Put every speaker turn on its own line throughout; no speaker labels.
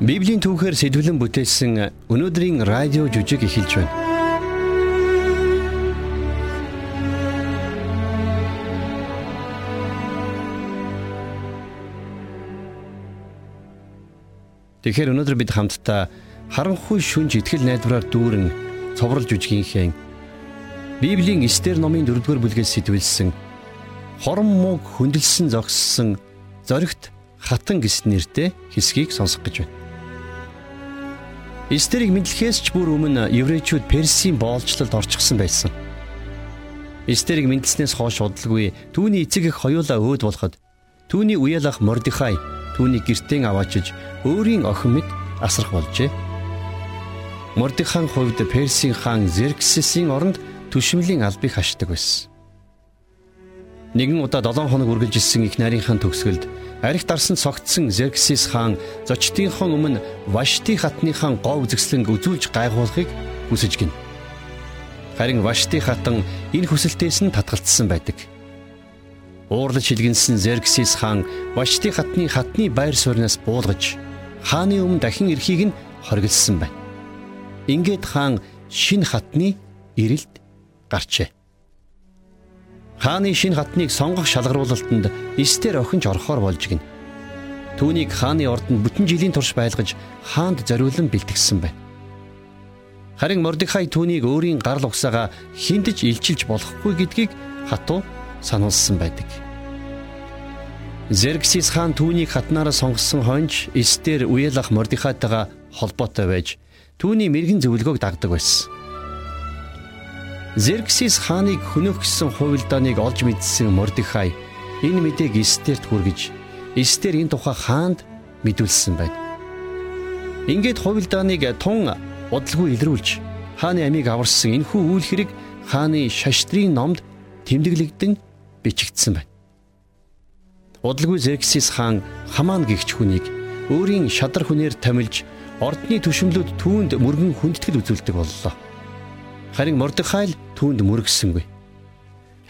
Библийн түүхээр сэтгэлэн бүтээсэн өнөөдрийн радио жүжиг эхэлж байна. Тэгэхээр өнөөдөр бид хамтдаа харанхуй шүнж итгэл найдвараар дүүрэн цоврал жүжигийнхээ Библийн Эстер номын 4-р бүлгээс сэтвэлсэн хорон мууг хөндлсөн зогссон зоригт хатан гэс нэртэй хэсгийг сонсох гэж байна. Эстерийг мэдлэхээс ч бүр өмнө еврейчүүд Персийн боолчлолд орчихсон байсан. Эстерийг мэдлснээс хойш удалгүй түүний эцэг их хоёулаа өөд болоход түүний үеэл ах Мордихай түүний гертэн аваачиж өөрийн охин мэд асрах болжээ. Мордихайн хувьд Персийн хаан Зерксесийн оронд түшмлийн албыг хашдаг байсан. Нэгэн удаа 7 хоног үргэлжилсэн их нарийнхаа төгсгөлд Арих дарсан цогтсон Зерксис хаан зочдынхон өмнө Вашти хатныхаа гоо үзэсгэлэнг үзүүлж гайхуулахыг хүсэж гин. Харин Вашти хатан энэ хүсэлтээс нь татгалцсан байдаг. Уурлаж хилгэнсэн Зерксис хаан Вашти хатны хатны байр сууриас буулгаж хааны өмнө дахин эрхийг нь хоригдсан байна. Ингээд хаан шин хатны ирэлд гарчээ. Хааны шин хатныг сонгох шалгаруулалтанд Эстер охинж орохоор болж гин. Түүнийг хааны ордонд бүтэн жилийн турш байлгаж хаанд зориулан бэлтгэсэн байна. Харин Мордехай түүнийг өөрийн гарал угсаага хиндэж илчилж болохгүй гэдгийг хатуу сануулсан байдаг. Зерксис хаан түүнийг хатнаараа сонгосон хонж Эстер үеэл ах Мордехайтайгаа холбоотой байж түүний мэрэгэн зөвлөгөөг дагдаг байсан. Зерксис хааныг хөнөөх гэсэн хувилдааныг олж мэдсэн Мордехай энэ мэдээг Эстерт хүргэж Эстер энэ тухай хаанд мэдүүлсэн байна. Ингээд хувилдааныг тун удалгүй илрүүлж хааны амийг аварсан энэхүү үйлхэрэг хааны шаштрын номд тэмдэглэгдэн бичигдсэн байна. Удалгүй Зерксис хаан Хамаан гихч хүнийг өөрийн шадар хүнээр томилж ордны түшмлүүд түүнд мөргөн хүндэтгэл үзүүлдэг боллоо. Харин Мордехай л түүнд мөргсөнгүй.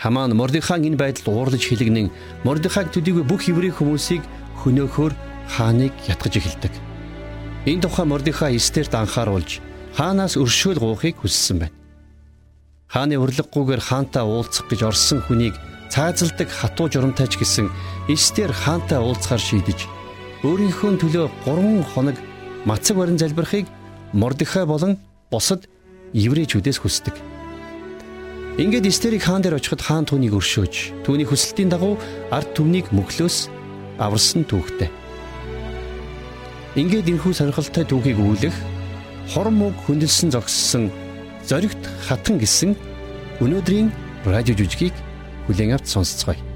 Хамаан Мордехайн энэ байдалд уурлаж хэлэгнэн Мордехайг төдийгүй бүх еврей хүмүүсийг хөнөөхөөр хааныг ятгаж эхэлдэг. Энэ тухай Мордехай Эстерт анхааруулж хаанаас өршөөл гуйхыг хүссэн байна. Хааны урилгагүйгээр хаантаа уулзах гэж орсон хүнийг цаазалдаг хатуу журамтайч гэсэн Эстер хаантаа уулзахаар шийдэж өөрийнхөө төлөө 3 хоног мацаг барин залбирахыг Мордехай болон бусад еврейчүүдээс хүсдэг. Ингээд Эстерийг хаан дээр очиход хаан түүнийг өршөөж, түүний хүсэлтийн дагуу ард түмнийг мөглөөс аварсан түүхтэй. Ингээд энэхүү сонирхолтой түүхийг үүлэх хорон мөг хөндлөсөн зогссон зоригт хатан гэсэн өнөөдрийн радио жүжигийг хүлээн авч сонсцгоё.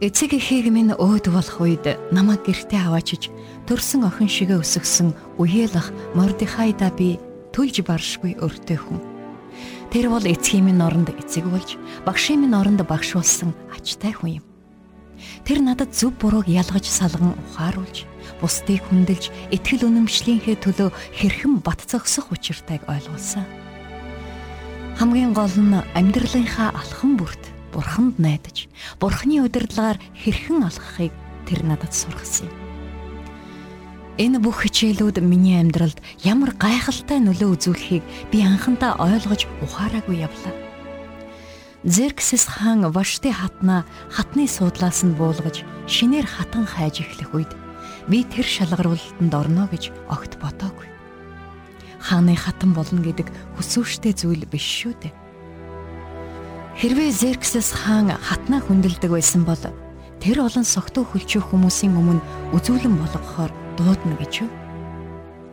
Эцэг эхийг минь өөд болох үед намайг гэртээ аваачиж төрсэн охин шигэ өсгсөн үеэлах Мордихайда би түлж баршгүй өртөө хүн. Тэр бол эцгийн минь оронд эцэг болж, багшийн минь оронд багш болсон ачтай хүн юм. Тэр надад зөв бурууг ялгаж салган ухааруулж, бусдыг хүндэлж, итгэл үнэмшлийнхээ төлөө хэрхэн бат зогсох учиртайг ойлгуулсан. Хамгийн гол нь амьдралынхаа алхам бүрт бурханд найдаж бурхны удирдлагаар хэрхэн алхахыг тэр надад сургасан юм. Энэ бүх хичээлүүд миний амьдралд ямар гайхалтай нөлөө үзүүлэхийг би анхандаа ойлгож ухаараагүй явлаа. Зерксис хаан Вашти хатна хатны суудлаас нь буулгаж шинээр хатан хайж эхлэх үед би тэр шалгаруулалтанд орно гэж огт бодоогүй. Хааны хатан болно гэдэг хүсвэштэй зүйл биш шүү дээ. Хэрвээ Зерксес хаан хатнаа хүндэлдэг байсан бол тэр олон согтуу хөлчөө хүмүүсийн өмнө үзүүлэн болгохоор дуудана гэж юу?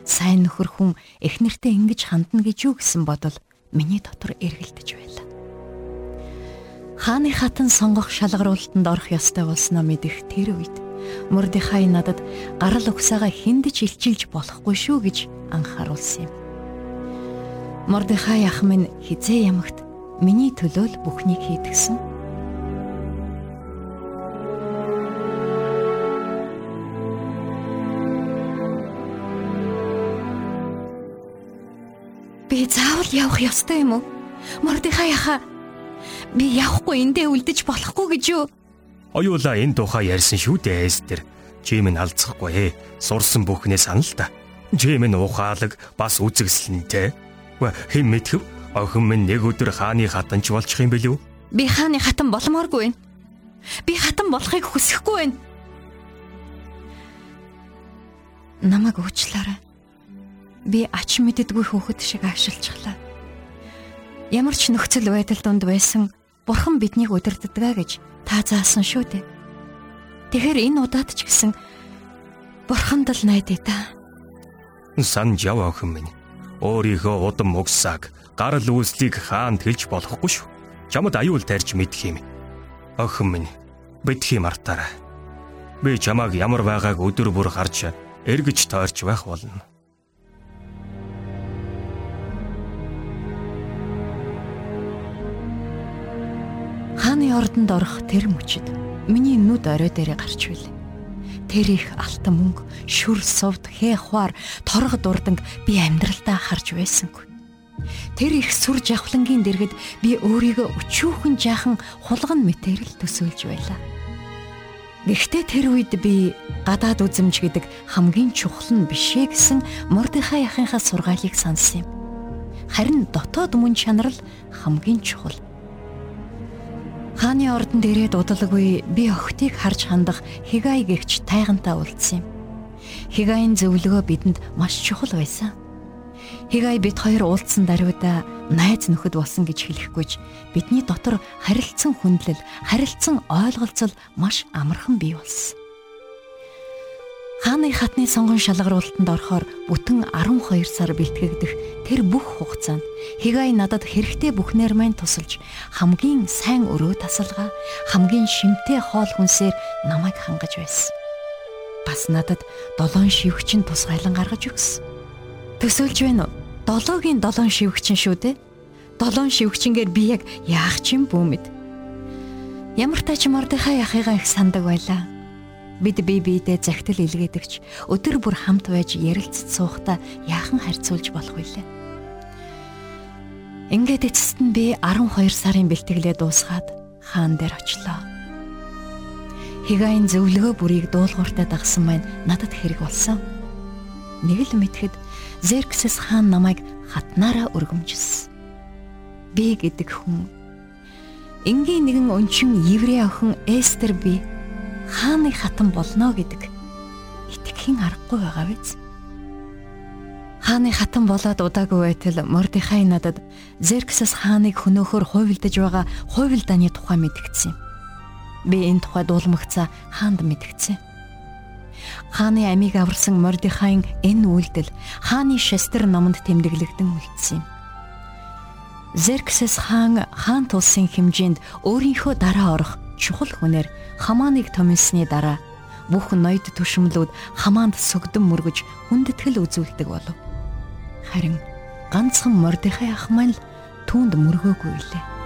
Сайн нөхөр хүн эхнэртэй ингэж хандна гэж юу гэсэн бодол миний дотор эргэлдэж байлаа. Хааны хатан сонгох шалгаруулалтанд орох ёстой болсноо мэдэх тэр үед Мордехай надад гарал угсаага хиндэж илчилж болохгүй шүү гэж анхааруулсан юм. Мордехай ах минь хизээ ямагт миний төлөө л бүхнийг хийдгсэн. заавал явах ёстой юм уу? Мордихай яха би явахгүй эндээ үлдэж болохгүй гэж юу?
Оюула энэ тухай ярьсан шүү дээ Эстер. Чи минь алцахгүй ээ. Сурсан бүхнээ санал та. Чи минь ухаалаг бас үзэгслэнтэй. Хэн мэдхэв охин минь нэг өдөр хааны хатанч болчих юм бэлүү?
Би хааны хатан болмооргүй байна. Би хатан болохыг хүсэхгүй байна. Намаг уучлаарай. Би ач мэддэггүй хүүхэд шиг авшилчихлаа. Ямар ч нөхцөл байдал донд байсан Бурхан биднийг удирддаг гэж та заасан шүү дээ. Тэгэхээр энэ удаад ч гэсэн бурханд л найдаа та.
Сан жав охин минь. Өөрийнхөө удам мөгсааг гарал үүслийг хаанд хэлж болохгүй шүү. Чамд аюул тарьж мэдх юм. Охин минь битгий мартаарай. Би чамааг ямар байгааг өдөр бүр харж эргэж тойрч байх болно.
Хааны ордонд орох тэр мөчид миний нүд орой дээрээ гарч билээ. Тэр их алтан мөнгө, шүр сувд, хээ хуар, торго дурданг би амьдралдаа харж байсангүй. Тэр их сүр жавхлангийн дэргэд би өөрийгөө өчүүхэн жаахан хулган мэтэрэл төсөөлж байлаа. Гэхдээ тэр үед би гадаад үзэмж гэдэг хамгийн чухал нь бишээ гэсэн Мордехай ахынхаа сургаалыг сансан юм. Харин дотоод мөн чанар л хамгийн чухал. Хааны ордонд ирээд удалгүй би охтыг харж хандах Хигай гэгч тайгантай уулзсан юм. Хигайн зөвлөгөө бидэнд маш чухал байсан. Хигай бид хоёр уулзсан даруйда найз нөхөд болсон гэж хэлэхгүйч бидний дотор харилцсан хүндлэл, харилцсан ойлголцол маш амархан бий болсон. Хааны хатны сонгон шалгаруулалтанд орохоор бүтэн 12 сар бэлтгэгдэх тэр бүх хугацаанд Хигай надад хэрэгтэй бүхнээр маань тусалж хамгийн сайн өрөө тасалгаа, хамгийн шимтэй хоол хүнсээр намайг хангаж байсан. Бас надад долоон шивгчин тусгайлан гаргаж өгсөн. Төсөөлж байна уу? Долоогийн долоон шивгчин шүү дээ. Долоон шивгчингээр би яг яах ч юм бүү мэд. Ямар тач мордихай яхыгаа их сандаг байлаа Бид бие биедээ загтал илгээдэгч өдөр бүр хамт байж ярилцж суухдаа яахан харьцуулж болох вүлээ. Ингээд эцэст нь би 12 сарын бэлтгэлээ дуусгаад хаан дээр очлоо. Хигайн зөвлөгөө бүрийг дуулууртаа дагсан маань надад хэрэг болсон. Нэг л мэдхэд Зерксэс хаан намайг хатнаараа өргөмжилсөн. Би гэдэг хүн энгийн нэгэн өнчин еврей охин Эстер би хааны хатан болно гэдэг итгэхийн аргагүй байгаа биз. Хааны хатан болоод удаагүй байтал Мордихай надад Зерксэс хааныг хөнөөхөр хуйвилдаж байгаа хуйвилдааны тухай мэдгдсэн юм. Би энэ тухай дуулмагцаа хаанд мэдгдсэн. Хааны амийг аварсан Мордихайн энэ үйлдэл хааны шестер номонд тэмдэглэгдэн үлдсэн юм. Зерксэс хаан хаан тулсын хэмжээнд өөрийнхөө дараа орох чухал хүнээр хамааныг томилсны дараа бүх ноёд төшмлүүд хамаанд сүгдэн мөргөж хүндэтгэл үзүүлдэг болов. Харин ганцхан Мордехай ах маань л түүнд мөргөөгүй лээ.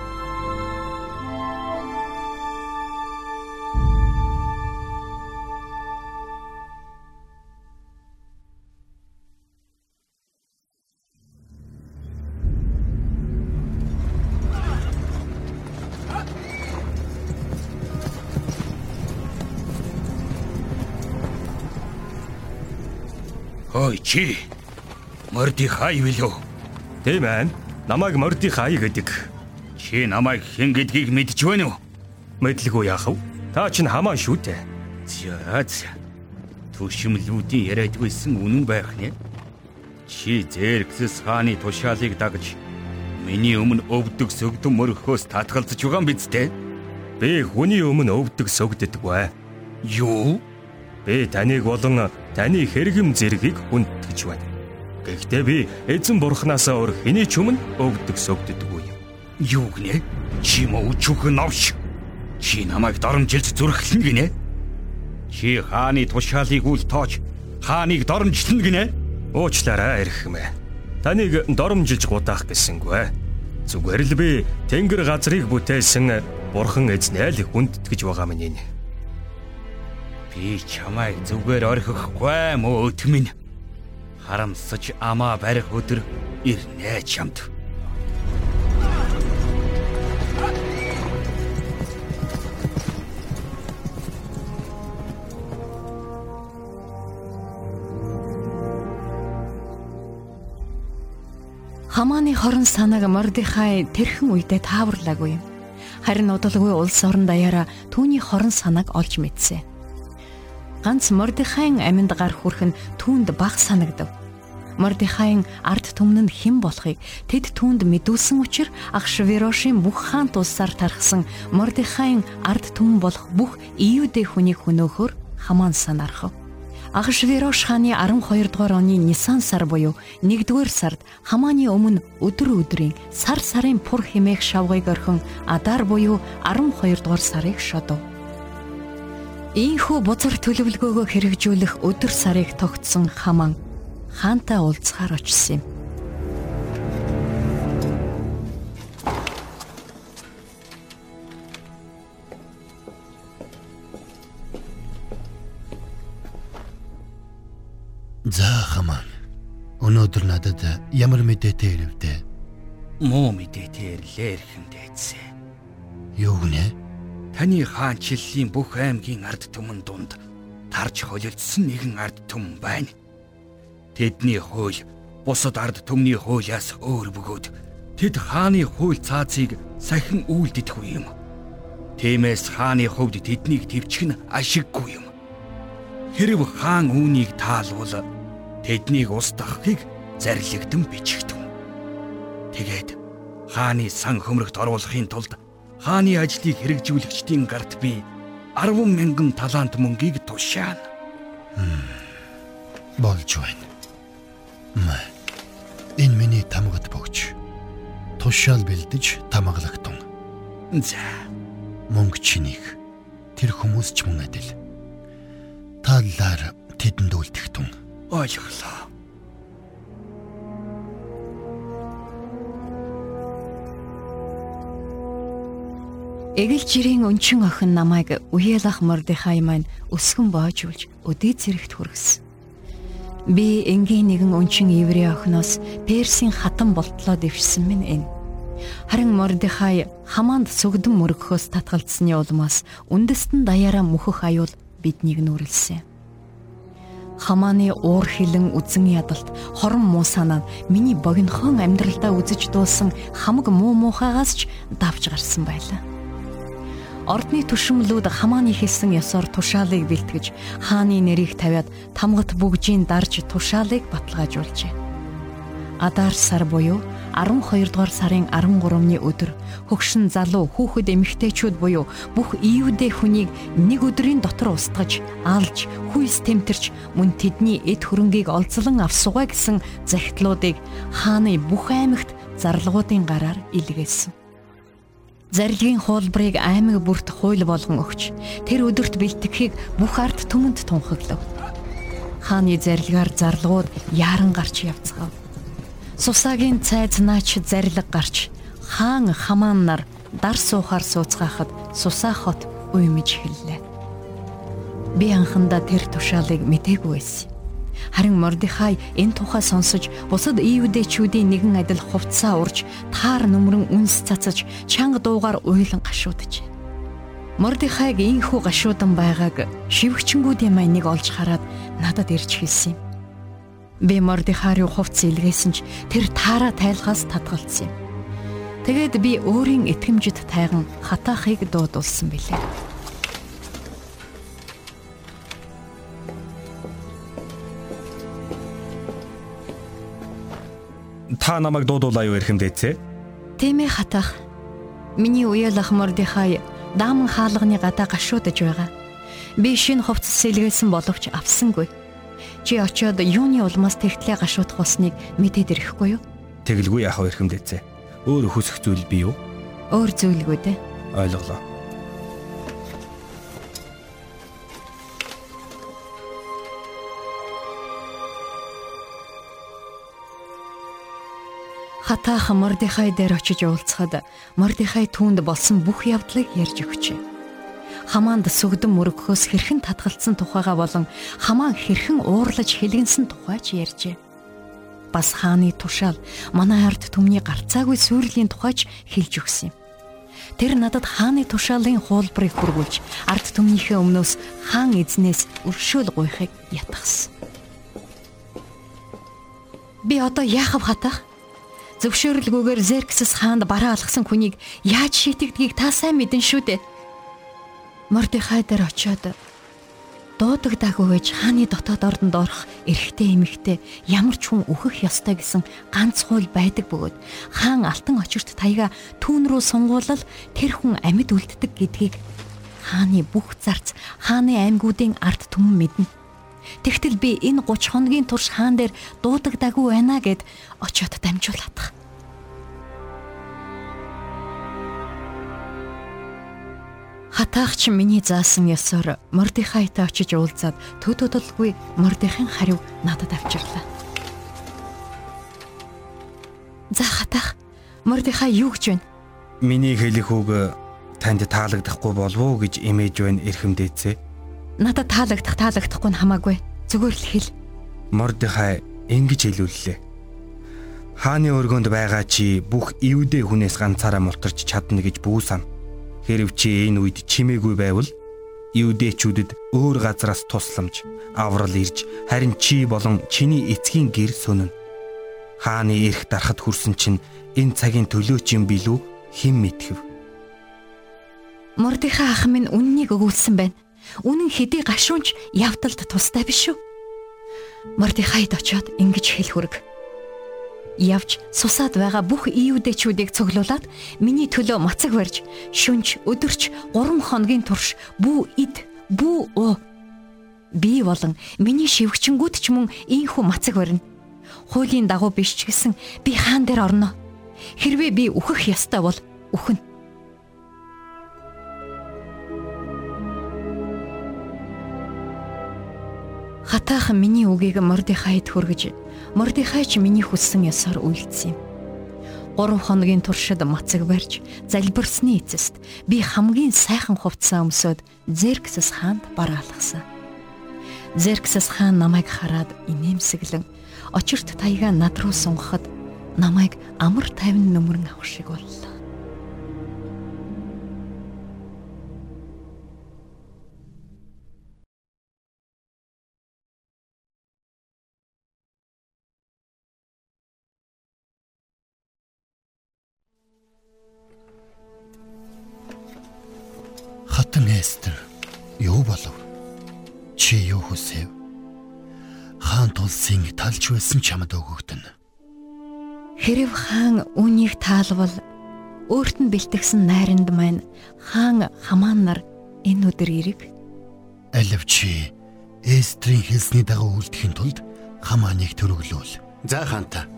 Чи Мордихай билүү?
Тийм ээ. Намайг Мордихай гэдэг.
Чи намайг хэн гэдгийг мэдж байна уу?
Мэдлгүй яах вэ? Та чинь хамаа шүү дээ.
За за. Төшмлүүдийн яриад байсан үнэн байх нэ. Чи Зерксэс хааны тушаалыг дагж миний өмнө өвдөг сөгдөн мөрөхөөс татгалзаж байгаа юм биз дээ?
Би хүний өмнө өвдөг сөгддөг.
Юу?
Би таныг болон таны хэрэгэм зэргийг хүндэтгэж байна. Гэхдээ би эзэн бурхнаасаа өөр хэний ч өмнө өвддөг сөгддөггүй юм.
Юу гинэ? Чи мөн өчүүхэн новш. Чи намайг доромжилж зүрхлэн гинэ? Чи хааны тушаалыг үл тоож хааныг доромжлно гинэ?
Уучлаарай эрхмэ. Таныг доромжилж гутаах гэсэнгүй. Зүгээр л би тэнгэр газрыг бүтээсэн бурхан эзнээ л хүндэтгэж байгаа минь.
Би чамайг зүгээр орхихгүй мөө өтмөн. харамсаж амаа барих өдөр ирнэ чамд.
Хамааны хорон санааг Мордихай тэрхэн үедээ тааварлаагүй юм. Харин удалгүй улс орон даяараа түүний хорон санааг олж мэдсэн. Ганц Мордихайн аминд гар хүрэх нь түүнд баг санагдав. Мордихайн ард түмэнд хэн болохыг тэд түүнд мэдүүлсэн учраас Ахшвирошийн бүх хаан тулсаар тархсан Мордихайн ард түмэн болох бүх Иудэ хүнийг хөнөөхөр хамаан санаархав. Ахшвирош хааны 12 дугаар оны Нисан сар буюу 1-р сард Хамааны өмнө өдөр өдрийн сар сарын пур химээх шавгыг орхин Адар буюу 12 дугаар сарыг шодов. Ийхүү бузар төлөвлөгөөгөө хэрэгжүүлэх өдөр сарыг тогтсон Хаман хаантай уулзахаар очсон юм.
За хамаа. Өнөөдөр надад ямар мэдээтэй ирэвдэ?
Муу мэдээтэй ирлээ эрхэмдээцээ.
Юу гинэ?
Таны хаанчлалын бүх аймгийн ард түмэн дунд тарж холилдсон нэгэн ард түмэн байна. Тэдний хууль бусад ард түмний хуулиас өөр бөгөөд тэд хааны хууль цаазыг сахин үйлдэдэггүй юм. Тиймээс хааны хувьд тэднийг нь ашиггүй юм. Хэрв хаан үүнийг таалвал тэднийг устгахыг зарлигдэн бичигдэв. Тэгээд хааны сан хөмрөгт оруулахын тулд хааны ажлыг хэрэгжүүлэгчдийн гарт би 10 мянган талант мөнгийг тушаана.
Болж байна. Мэ. Энэ миний тамгад богч. Тушаал бэлдэж тамаглагтун.
За.
Мөнгө чинийг тэр хүмүүс ч мөн адил. Тааллаар тэдэнд үлдэхтун
ойлголоо.
Эгэл жирийн өнчин охин намайг Уялах Мордехай маань өсгөн боожулж өдий зэрэгт хүргэсэн. Би энгийн нэгэн өнчин еврей охиноос Персийн хатан болтлоо дэвшсэн минь энэ. Харин Мордехай хамаанд сүгдэн мөргөхөөс татгалцсны улмаас үндэстэн даяараа мөхөх аюул биднийг нүрэлсэн хамааны уур хилэн үзэн ядалт хорон муу санаа миний богинохон амьдралдаа үзэж дуусан хамаг муу муухайгаас ч давж гарсан байлаа. Ордны түшмлүүд хамааны хэлсэн ёсоор тушаалыг бэлтгэж хааны нэрийг тавиад тамгат бүгжийн дарж тушаалыг баталгаажуулжээ. Адар сар буюу 12 дугаар сарын 13-ны өдөр хөгшин залуу хүүхэд эмэгтэйчүүд буюу бүх иудэ хүнийг нэг өдрийн дотор устгаж, алж, хүйс тэмтэрч мөн тэдний эд хөрөнгийг олзлон авсугаа гэсэн захидлуудыг хааны бүх аймагт зарлагуудын гараар илгээсэн. Зарилгын хуулбарыг аймаг бүрт хууль болгон өгч тэр өдөрт бэлтгэхийг бүх ард түмэнд тунхаглав. Хааны зарилгаар зарлагууд яаран гарч явцгаав Сусагийн цайз наач зарилга гарч хаан хамаан нар дар суухаар сууцгаахад сусаа хот уймж эхэллээ. Би анхандаа тэр тушаалыг мтээгүй байсан. Харин Мордихай энэ тухай сонсож бусад иудээчүүдийн нэгэн адил хувцаа урж таар нүмрэн үнс цацаж чанга дуугаар уйлан гашуудж. Мордихайг ийхүү гашуудан байгааг шивгчэнгүүдийн май нэг олж хараад надад ирж хэлсэн юм. Би Мордихарын хувцс илгээсэн ч тэр таараа тайлхаас татгалцсан юм. Тэгээд би өөрийн итгэмжид тайган хатаахыг дуудулсан билээ.
Та намайг дуудуулаа юу эрхэм дээцээ?
Тийм ээ хатаах. Миний уяалах Мордихай дааман хаалганы гадаа гашуудж байгаа. Би шинэ хувцс сэлгээсэн боловч авсангүй Чи очиод юуны улмаас тэгтлээ гашуудах болсныг мэдээд ирэхгүй юу?
Тэгэлгүй яхав эрхэмдээцээ. Өөр хүсэх зүйл бий юу?
Өөр зүйлгүй дээ.
Ойлголоо.
Хатаах Мордихай дээр очиж уулзахад Мордихай түүнд болсон бүх явдлыг ярьж өгчээ хамаанд сүгдэн мөрөгхөөс хэрхэн татгалцсан тухайга болон хамаа хэрхэн уурлаж хэлгэнсэн тухайч ярьжээ. бас хааны тушаал манай ард түмний гарцаагүй сүрлийн тухайч хэлж өгсөн юм. Тэр надад хааны тушаалын хуулбарыг хүргүүлж ард түмнийхээ өмнөөс хаан эзнээс өршөөл гуйхыг ятгсан. Би одоо яахав хатах? Зөвшөөрлгүйгээр Зерксис хаанд бараа алгасан хүнийг яаж шийтгдгийг та сайн мэдэн шүү дээ. Мордихай дээр очиод дуудагдаагүй гэж хааны дотоод ордонд орох эрэгтэй эмэгтэй ямар ч хүн өөхөх ёстой гэсэн ганц хууль байдаг бөгөөд хаан алтан очирт таяга түүн рүү сунгуулал тэр хүн амьд үлддэг гэдгийг хааны бүх зарц хааны аймагуудын ард түмэн мэднэ. Тэгтэл би энэ 30 хоногийн турш хаан дээр дуудагдаагүй байна гэд очиод дамжуулах. Хатаагч миний заасан ёсоор Мордихайтай очиж уулзаад төдөдөлгүй Мордихын хариу надад авчирлаа. За хатаах Мордихай юу гэж байна?
Миний хэлэх үг танд таалагдахгүй болов уу гэж имэж байна эрхэмдээцээ.
Надад таалагдах таалагдахгүй нь хамаагүй. Зүгээр л хэл.
Мордихай ингэж хэлүүллээ. Хааны өргөнд байгаа чи бүх ивдээ хүнээс ганцаараа мултарч чадна гэж бүү сан. Хэрв чи энэ үед чимээгүй байвал Юудэчүүдэд өөр газраас тусламж аврал ирж харин чи болон чиний эцгийн гэр сөнөн. Хааны эрх дарахад хүрсэн чинь энэ цагийн төлөө чинь билүү хэн мэдхэв.
Мордихай ах минь үннийг өгүүлсэн байна. Үнэн хэдий гашуунч явдалд тустай биш үү? Мордихайд очиод ингэж хэл хүрэг. Явж сусаад байгаа бүх ийүдэчүүдийг цуглуулад миний төлөө мацаг барьж шүнж өдөрч 3 хоногийн турш бүү ид бүү уу би болон миний шивгчэнгүүд ч мөн ийхүү мацаг барина. Хуулийн дагуу биш ч гэсэн би хаан дээр орно. Хэрвээ би үхэх ёстой бол үхэн хатаахан миний үгийг Мордихайд хүргэж Мордихай ч миний хүссэн ёсоор үйлдсэн юм. 3 хоногийн туршид мацаг барьж залбирсны эцэст би хамгийн сайхан хувцас өмсөд Зерксэс хаанд бараалгасан. Зерксэс хаан намайг хараад инээмсэглэн очирт таяга над руу сунгахад намайг амар тайван нөмрөн авах шиг боллоо.
Эстер юу болов? Чи юу хүсэв? Хаан тулсын талж байсан чамд өгөгдөн.
Хэрв хаан үүнийг таалвал өөрт нь бэлтгэсэн найранд маань хаан хамаан нар энэ өдөр ирэг.
Алив чи Эстрийн хэлсний дагуу үлдэхин тулд хамааныг төрөглөөл. За хаанта.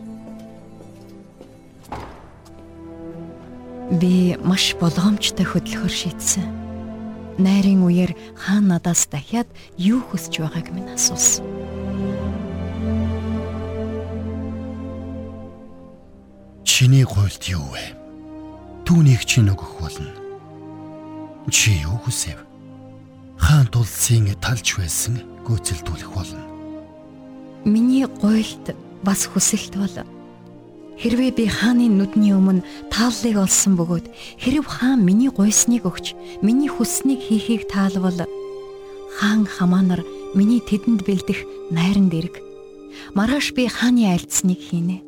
Би маш болгоомжтой хөдөлгөөр шийдсэн найрын үеэр хаан надаас дахиад юу хүсэж байгааг минь асуусан.
Чиний гуйлд юу вэ? Түүнийг чи нөгөх болно. Чи юу хүсэв? Хаан тулсын талж байсан гүйцэлдүүлэх болно.
Миний гуйлд бас хүсэлт бол Хэрвээ би хааны нүдний өмнө тааллыг олсон бөгөөд хэрв хаан миний гуйсныг өгч миний хүсснийг хийхийг таалвал хаан хамаанаар миний тэдэнд бэлдэх найранд ирэг. Маргааш би хааны альцсныг хийнэ.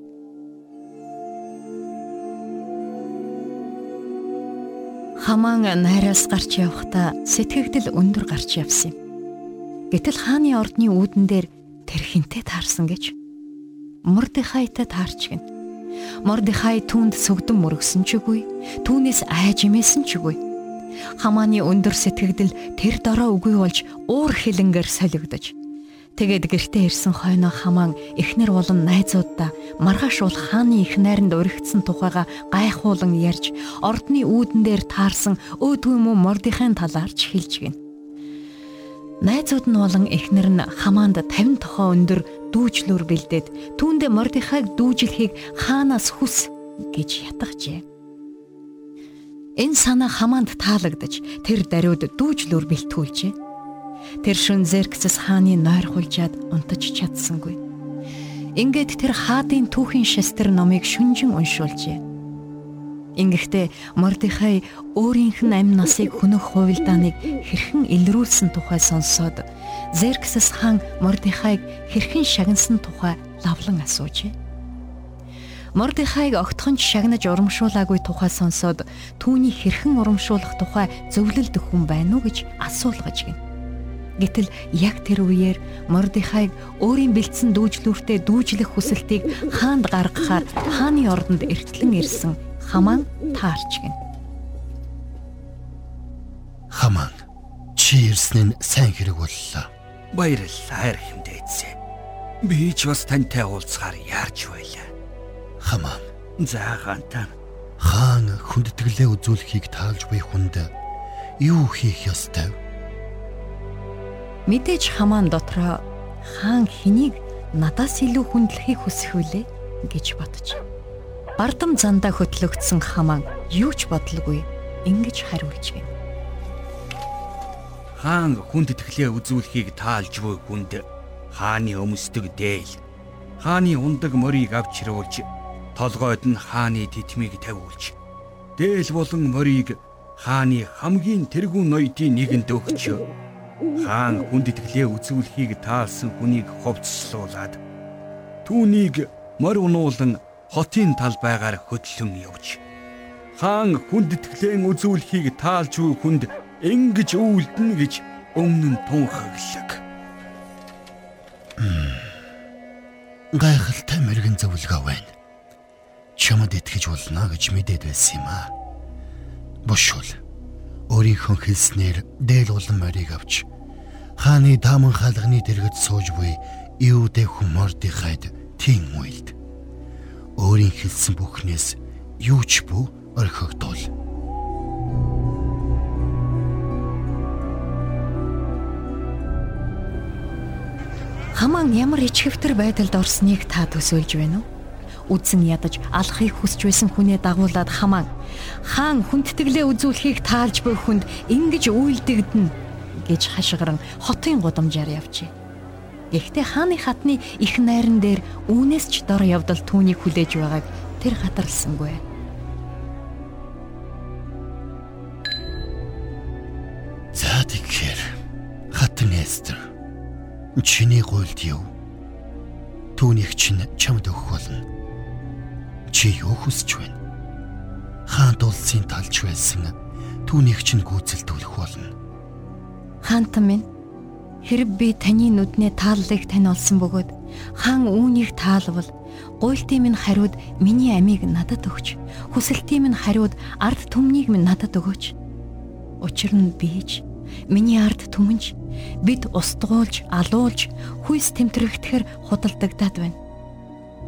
Хамаан найраас гарч явхдаа сэтгэгдэл өндөр гарч явсан юм. Гэтэл хааны ордны үүдэн дээр тэр хинтээ таарсан гэж Мордехайтай таарч гин. Мордехай түүнд сүгдэн мөргсөн ч үгүй. Түүнээс айж имээсэн ч үгүй. Хамааны өндөр сэтгэгдэл тэр дороо үгүй болж уур хилэнгээр солигдож. Тэгээд гэртээ ирсэн хойноо хамаан эхнэр болон найзуудаа маргааш бол хааны их найранд уригдсан тухайга гайхуулан ярьж ордны үүдэн дээр таарсан өөдгүй мө мордихын талаарч хэлж гин. Найзууд нь болон эхнэр нь хамаанд 50 тохоо өндөр дүүжлүр бэлдээд түүндээ Мордихайг дүүжлэхийг хаанаас хүс гэж ятгажээ. Энэ санаа хамаанд таалагдж тэр даруйд дүүжлүр бэлтгүүлжээ. Тэр шүн Зерксэс хааны нойр хулжаад унтаж чадсангүй. Ингээд тэр хаадын түүхийн шестер номыг шүнжин уншуулжээ. Ингэхдээ Мордихай өөрийнх нь амь насыг хөнөх хувилдааныг хэрхэн илрүүлсэн тухай сонсоод Зерксэс хаан Мордихайг хэрхэн шагнасан тухай лавлан асуужээ. Мордихайг огтхон шагнаж урамшуулаагүй тухай сонсоод түүнийг хэрхэн урамшуулах тухай зөвлөлд хүн байна уу гэж асуулгаж гин. Гэтэл яг тэр үеэр Мордихайг өөрийн бэлдсэн дүүжлүүртээ дүүжлэх хүсэлтийг хаанд гаргахаар хааны ордонд эртлэн ирсэн Хаман таарч гин.
Хаман чи ирсэн нь сайн хэрэг боллоо.
Баярлалаа эрхэмдээцээ. Би ч бас тантай уулзахаар яарч байлаа.
Хаман
За гантаа
хаан хүндэтгэлээ үзүүлэхийг таалж буй хүнд юу хийх ёстой вэ?
Мэдээж хамаан дотроо хаан хэнийг надаас илүү хүндлэхийг хүсэх вүлээ гэж бодож. Бардам зандаа хөтлөгдсөн хамаан юу ч бодлогүй ингэж хариулж гин.
хаан хүнд итгэлээ үзүүлэхийг таалж буй хүнд хааны өмсдөг дээл хааны ундаг морийг авч хөрвүүлж толгойд нь хааны титмийг тавиулж дээл болон морийг хааны хамгийн тэргүүн ноёдын нэгэнд өгч хаан хүнд итгэлээ үзүүлэхийг таалсан хүнийг ховцслуулад түүнийг морь унуулан хотын талбайгаар хөдлөн явж хаан хүнд итгэлэн үзүүлэхийг таалж буй хүнд ингэж үйлдэнэ гэж өмнө нь тунхаглаг.
Гайхалтай мэрэгэн зөвлөгөө байна. Чамд итгэж болно гэж мэдээд байсан юм аа. Бошул өөрийнхөө хэлснээр дээл улан морийг авч хааны дааман хаалганы дэргэд сууж буй Иудэ хүмүүрдийнхайд тийм уйлд. Өөрийн хэлсэн бүхнээс юу ч бүү орхигдвол.
Хамаан ямар ичхэвтер байдалд орсныг та төсөөлж байна уу? Үзэн ядаж алахыг хүсч байсан хүнээ дагуулад хамаан хаан хүндэтгэлээ үзүүлэхийг таалж буй хүнд ингэж үйлдэгдэнэ гэж хашгиран хотын гудамжаар явжээ. Гэхдээ хааны хатны их найран дээр үүнээс ч дор явдал түүнийг хүлээж байгааг тэр хатарлсангүй.
За тэгэхээр хатан эстер чиний гуйлд юу? Түүнийг чинь чамд өгөх болно. Чи юу хүсэж байна? Хаан дулсын талч байсан түүнийг чинь гүйцэлдүүлэх болно.
Хаантан минь хэрэг би таны нүднээ тааллыг тань олсон бөгөөд хаан үүнийг таалвал гуйлтын минь хариуд миний амийг надад өгч хүсэлтийн минь хариуд ард түмнийг минь надад өгөөч. Учир нь бийж миний ард түмэнж бид устгуулж алуулж хүйс тэмтрэгдэхэр худалдагдаад байна.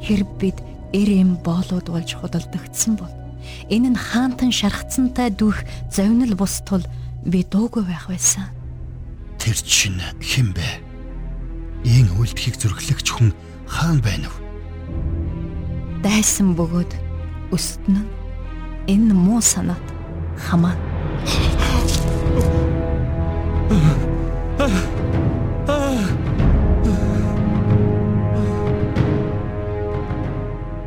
Хэрв бид эрэм боолууд болж худалдагдсан бол энэ нь хаантан шархацсантай дүүх зовнил бус тул би дуугүй байх байсан.
Тэр чинь хэн бэ? Ийн үлдэхийг зөрглөгч хүн хаан байна уу?
Дайсан бөгөөд өстөн нь энэ муу санаат хамаа.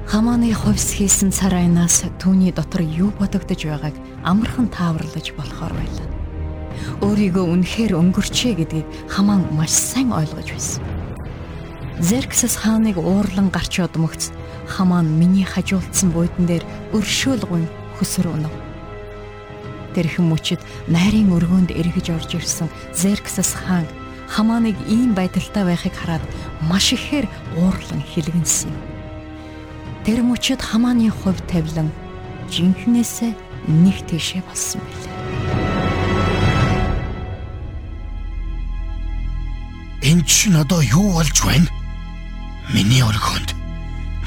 Хамааны ховс хийсэн царайнаас түүний дотор юу бодогдож байгааг амархан тааварлаж болохоор байлаа. Өөрийгөө үнэхээр өнгөрчээ гэдгийг хамаан маш сайн ойлгож байсан. Зерксэс хааныг уурлан гарч одмогц хамаан миний хажуулсан буйдан дээр өршөөлгүй хөсөр өнөв. Тэрхэн мөчид найрын өргөөнд эргэж орж ирсэн Зерксэс хаан хамааныг ийм байдалтай байхыг хараад маш ихээр уурлан хилгэнсэн. Тэр мөчид хамааны хувь тавилан жинхнээсээ нэг тийшээ болсон байлаа.
Энд чинь одоо юу болж байна? Миний оргонд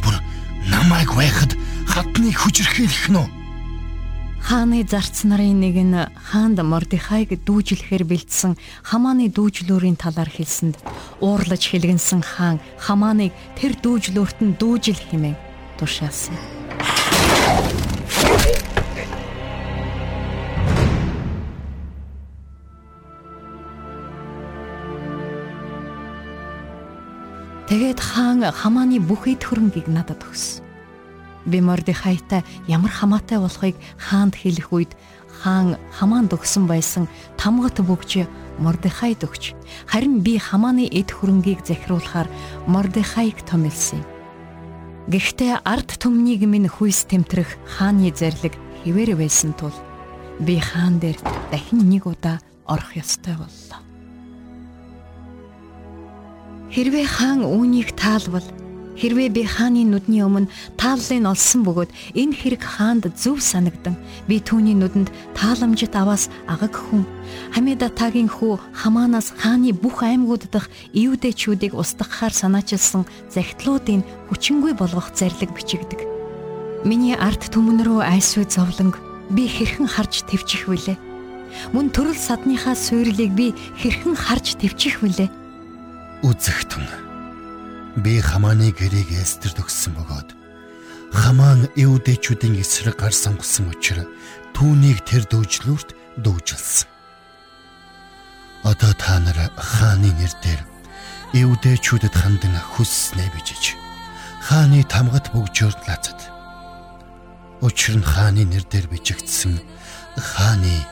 бүр намайг байхад хатныг хүчрхийлэх нь үү?
Хааны зарц нарын нэг нь хаанд Мордихайг дүүжлэхээр бэлдсэн Хамааны дүүжлүүрийн талаар хэлсэнд уурлаж хэлгэнсэн хаан Хамааныг тэр дүүжлүүрт нь дүүжил хэмээн тушаасан. Тэгээд хаан хамааны бүх эд хөрөнгийг надад өгсөн. Би Мордехайтай ямар хамаатай болохыг хаанд хэлэх үед хаан хамаанд өгсөн байсан тамгат бүгж Мордехайд өгч харин би хамааны эд хөрөнгийг захируулахаар Мордехайг томилсон юм. Гэхдээ ард түмнийг минь хүйс тэмтрэх хааны зарлиг хിവэр байсан тул би хаан дээр дахин нэг удаа орох ёстой боллоо. Хэрвээ хаан үүнийг таалвал хэрвээ би хааны нүдний өмнө тааллыг олсон бөгөөд энэ хэрэг хаанд зөв санагдан би түүний нүдэнд тааламжит аваас агаг хүн Хамида тагийн хүү хамаанаас хааны бүх аймагуд дах иудээчүүдийг устгахаар санаачилсан захидлуудын хүчингүй болгох зарлиг бичигдэг. Миний арт түмэн рүү айсвэ зовлонг би хэрхэн харж твчих вүлээ? Мөн төрөл садныхаа суйрлыг би хэрхэн харж твчих вүлээ?
Үзэгтэн би хамааны гэрээг эстер төгссөн бөгөөд хамаан эвдэчүүдийн эсрэг гар сонгосон учраас түүнийг тэр дүүжлүүрт дүүжилсэн. Одоо та нар хааны нэрээр эвдэчүүдэд хандан хүсснээ бижиж хааны тамгат бөгжөөр лацад. Учир нь хааны нэрээр бичигдсэн хааны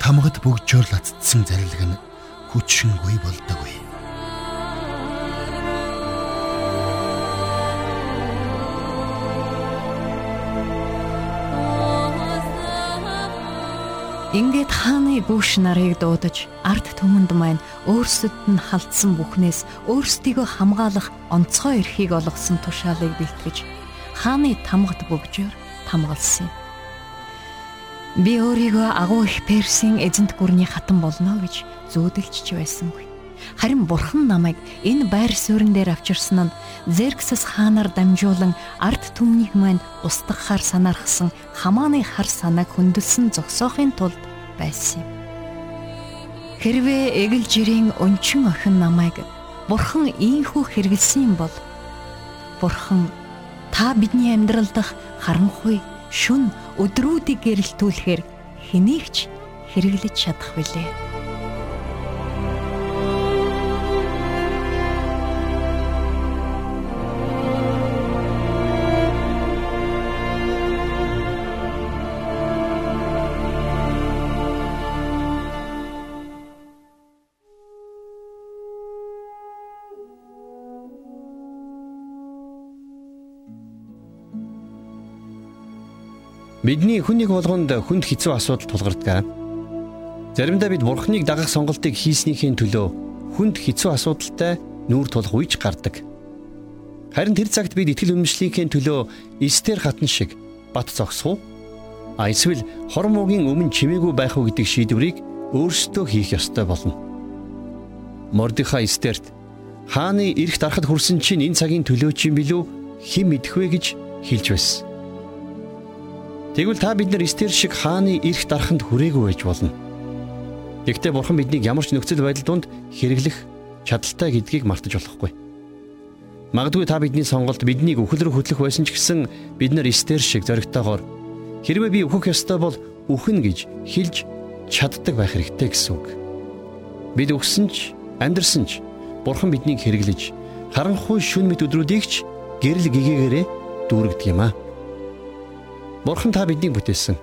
тамгат бөгжөөр лацдсан зарилэг нь хүчингүй болдоггүй.
Ингээд хааны гүүш нарыг дуудаж ард түмэнд маань өөрсдөд нь халдсан бүхнээс өөрсдийгөө хамгаалах онцгой эрхийг олгосон тушаалыг бэлтгэж хааны тамгад бөгжөөр тамгалсан юм. Би өөрийгөө агуу их Персийн эзэнт гүрний хатан болно гэж зүүдэлж байсангүй. Харин бурхан намайг энэ байр суурин дээр авчирсан нь Зерксэс хаанаар дамжуулан ард түмнийг маань устгахаар санаархсан хамааны хар санааг хөндлсөн зогсоохын тулд байсан юм. Хэрвээ эгэл жирийн өнчин охин намайг бурхан ийхүү хэрэгэлсэн юм бол бурхан та бидний амьдрал дах харанхуй шүн өдрүүдийг гэрэлтүүлэхээр хэнийг ч хэрэглэж чадах билээ.
Бидний хүнийг болгонд хүнд хэцүү асуудал тулгардаг. Заримдаа бид бурхныг дагах сонголтыг хийснийхээ төлөө хүнд хэцүү асуудалтай нүүр тулах үеч гардаг. Харин тэр цагт бид итгэл үнэмшлийнхээ төлөө эстер хатан шиг бат зогсов. А эсвэл хормоогийн өмнө чимээгүй байх уу гэдэг шийдвэрийг өөрсдөө хийх ёстой болно. Мордихай эстерт хааны эрх дарахад хүрсэн чинь энэ цагийн төлөө чинь билүү хэн мэдэх вэ гэж хэлж байсан. Тэгвэл та бид нар Эстер шиг хааны эрх дараханд хүрээгүй байж болно. Гэхдээ бурхан биднийг ямар ч нөхцөл байдал донд хэрэглэх чадaltaй гэдгийг мартаж болохгүй. Магадгүй та бидний сонголт биднийг үхэл рүү хөтлөх байсан ч гэсэн бид нар Эстер шиг зоригтойгоор хэрвээ би өөхөх ёстой бол үхэн гэж хэлж чаддаг байх хэрэгтэй гэсэн үг. Бид өгсөн ч амьдрсан ч бурхан биднийг хэрэглэж харанхуй шүн мэт өдрүүдийг ч гэрэл гэгээгээрээ дүүргдэг юм аа. Бурхан та биднийг бүтээсэн.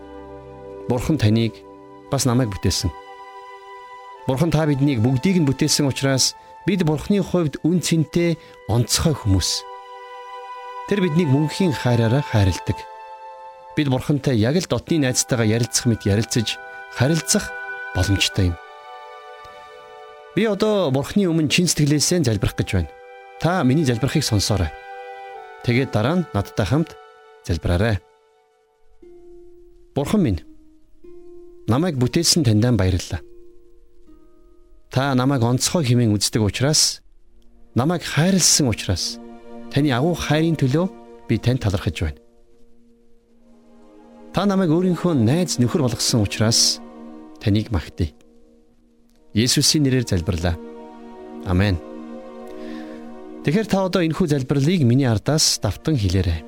Бурхан таныг бас намайг бүтээсэн. Бурхан та биднийг бүгдийг нь бүтээсэн учраас бид Бурханы хувьд үн цэнтэй онцгой хүмүүс. Тэр биднийг мөнхийн хайраараа хайрладаг. Бид Бурхантай яг л дотны найзтайгаа ярилцах мэт ярилцаж харилцах боломжтой юм. Би одоо Бурханы өмнө чин сэтгэлээсээ залбирах гэж байна. Та миний залбирахыг сонсоорой. Тэгээд дараа нь надтай хамт залбираарай. Бурхан минь намайг бүтээсэн таньдаа баярлалаа. Та намайг онцгой хэмээн үздэг учраас намайг хайрлсан учраас таны агуу хайрын төлөө би танд талархаж байна. Та намайг өөрийнхөө найз нөхөр болгосон учраас таныг магтъя. Есүсийн нэрээр залбирлаа. Амен. Тэгэхээр та одоо энэхүү залбирлыг миний ардаас давтан хэлээрэй.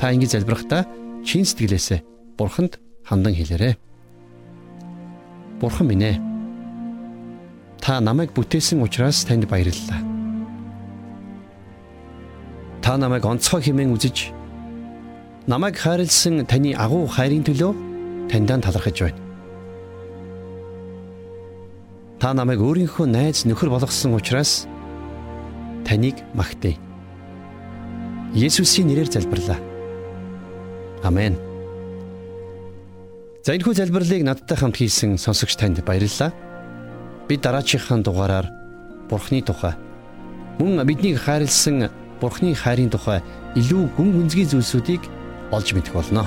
Та ингэ залбирахдаа чин сэтгэлээсээ Бурханд хандан хэлээрэй. Бурхан минь ээ. Та намайг бүтээсэн учраас танд баярлалаа. Та намайг онцгой хэмээн үзэж намайг хайрлсан таны агуу хайрын төлөө таньдаа талархаж байна. Та намайг өөрийнхөө найз нөхөр болгосон учраас таныг магтъя. Есүсийн нэрээр залбирлаа. Амен. За энэхүү залбирлыг надтай хамт хийсэн сонсогч танд баярлалаа. Бид дараачихсан дугаараар Бурхны тухай мөн биднийг хайрлсан Бурхны хайрын тухай илүү гүн гүнзгий зүйлсүүдийг олж мэдэх болно.